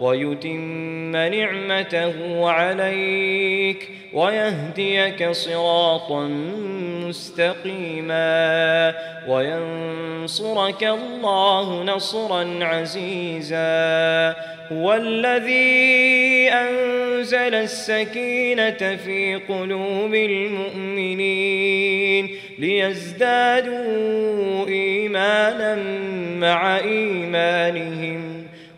ويتم نعمته عليك ويهديك صراطا مستقيما وينصرك الله نصرا عزيزا. هو الذي أنزل السكينة في قلوب المؤمنين ليزدادوا إيمانا مع إيمانهم.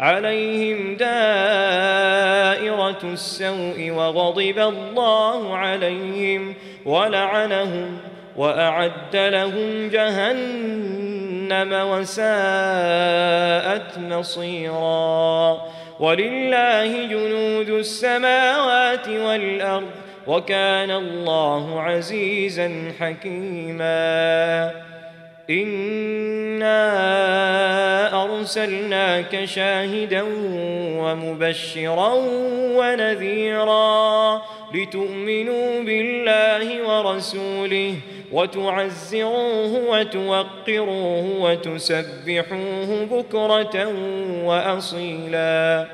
عليهم دائرة السوء وغضب الله عليهم ولعنهم وأعد لهم جهنم وساءت مصيرا. ولله جنود السماوات والأرض وكان الله عزيزا حكيما. إنا أرسلناك شاهدا ومبشرا ونذيرا لتؤمنوا بالله ورسوله وتعزروه وتوقروه وتسبحوه بكرة وأصيلا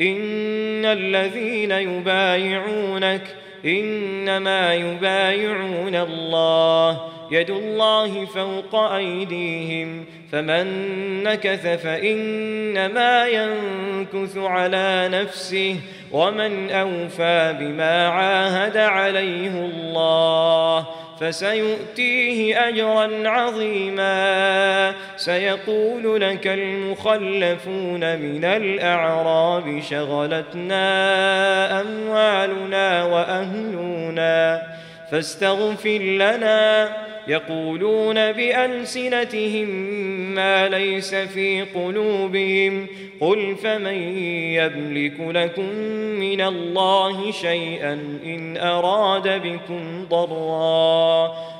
إن الذين يبايعونك إنما يبايعون الله يد الله فوق أيديهم فمن نكث فإنما ينكث على نفسه ومن أوفى بما عاهد عليه الله. فسيؤتيه أجرا عظيما. سيقول لك المخلفون من الأعراب شغلتنا أموالنا وأهلنا فاستغفر لنا يقولون بألسنتهم ما ليس في قلوبهم. قل فمن يملك لكم من الله شيئا إن أراد بكم ضرا.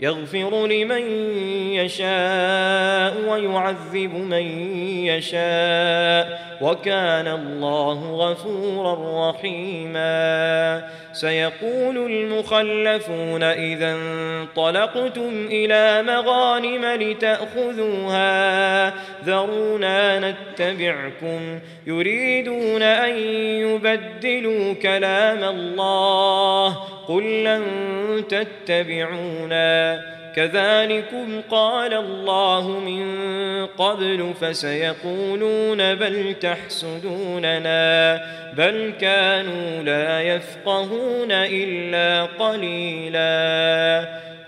يغفر لمن يشاء ويعذب من يشاء وكان الله غفورا رحيما سيقول المخلفون إذا انطلقتم إلى مغانم لتأخذوها. ذرونا نتبعكم. يريدون أن يبدلوا كلام الله. قل لن تتبعونا. كذلكم قال الله من قبل فسيقولون بل تحسدوننا بل كانوا لا يفقهون إلا قليلاً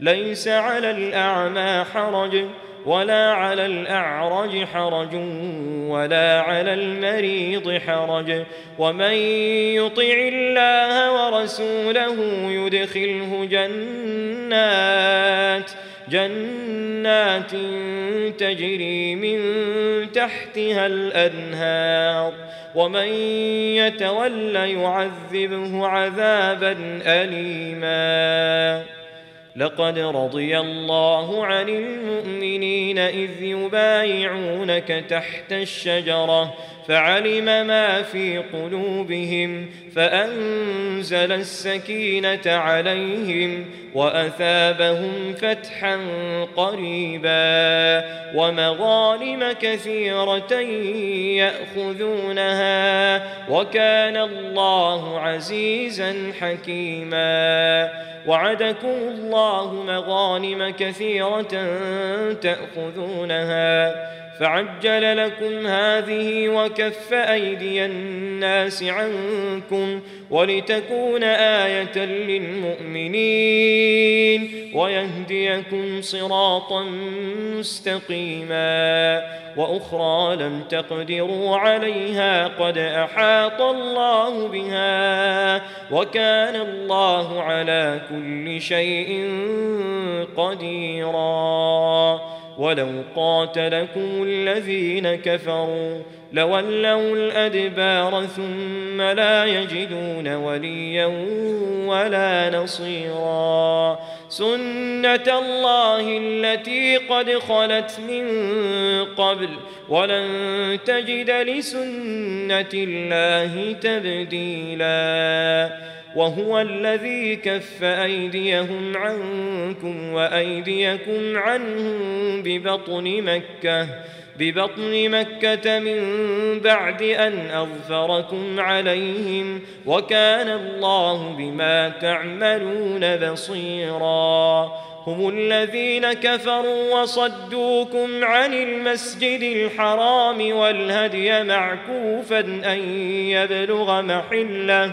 ليس على الأعمى حرج ولا على الأعرج حرج ولا على المريض حرج. ومن يطع الله ورسوله يدخله جنات جنات تجري من تحتها الأنهار. ومن يتول يعذبه عذابا أليماً. لقد رضي الله عن المؤمنين إذ يبايعونك تحت الشجرة فعلم ما في قلوبهم فأنزل السكينة عليهم وأثابهم فتحا قريبا ومغانم كثيرة يأخذونها وكان الله عزيزا حكيما وعدكم الله مغانم كثيرة تأخذونها. فعجل لكم هذه وكف أيدي الناس عنكم ولتكون آية للمؤمنين ويهديكم صراطا مستقيما وأخرى لم تقدروا عليها قد أحاط الله بها وكان الله على كل شيء قديراً. ولو قاتلكم الذين كفروا لولوا الأدبار ثم لا يجدون وليا ولا نصيرا. سنة الله التي قد خلت من قبل ولن تجد لسنة الله تبديلاً وهو الذي كف أيديهم عنكم وأيديكم عنهم ببطن مكة ببطن مكة من بعد أن أظفركم عليهم وكان الله بما تعملون بصيرا. هم الذين كفروا وصدوكم عن المسجد الحرام والهدي معكوفا أن يبلغ محلة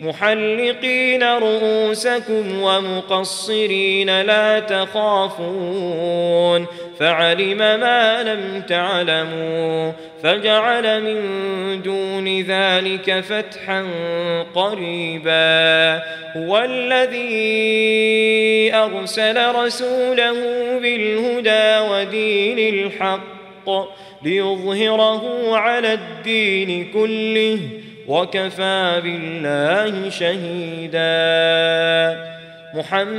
محلقين رؤوسكم ومقصرين لا تخافون فعلم ما لم تعلموا فجعل من دون ذلك فتحا قريبا هو الذي أرسل رسوله بالهدى ودين الحق ليظهره على الدين كله وكفى بالله شهيدا. محمد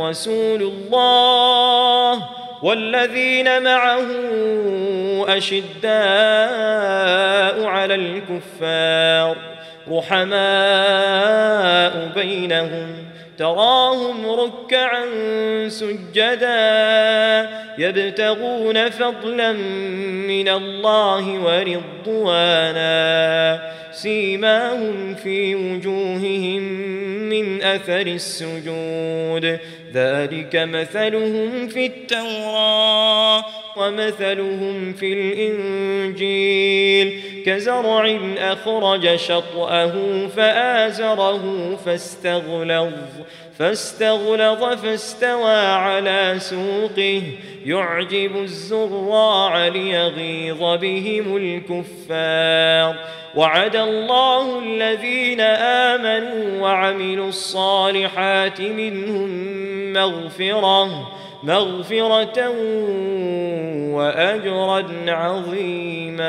رسول الله والذين معه أشداء على الكفار. رحماء بينهم تراهم ركعا سجدا. يبتغون فضلا من الله ورضوانا. سيماهم في وجوههم من أثر السجود. ذلك مثلهم في التوراة. ومثلهم في الإنجيل كزرع أخرج شطأه فآزره فاستغلظ فاستغلظ فاستوى على سوقه يعجب الزراع ليغيظ بهم الكفار. وعد الله الذين آمنوا وعملوا الصالحات منهم مغفرة مغفرة وأجرا عظيما.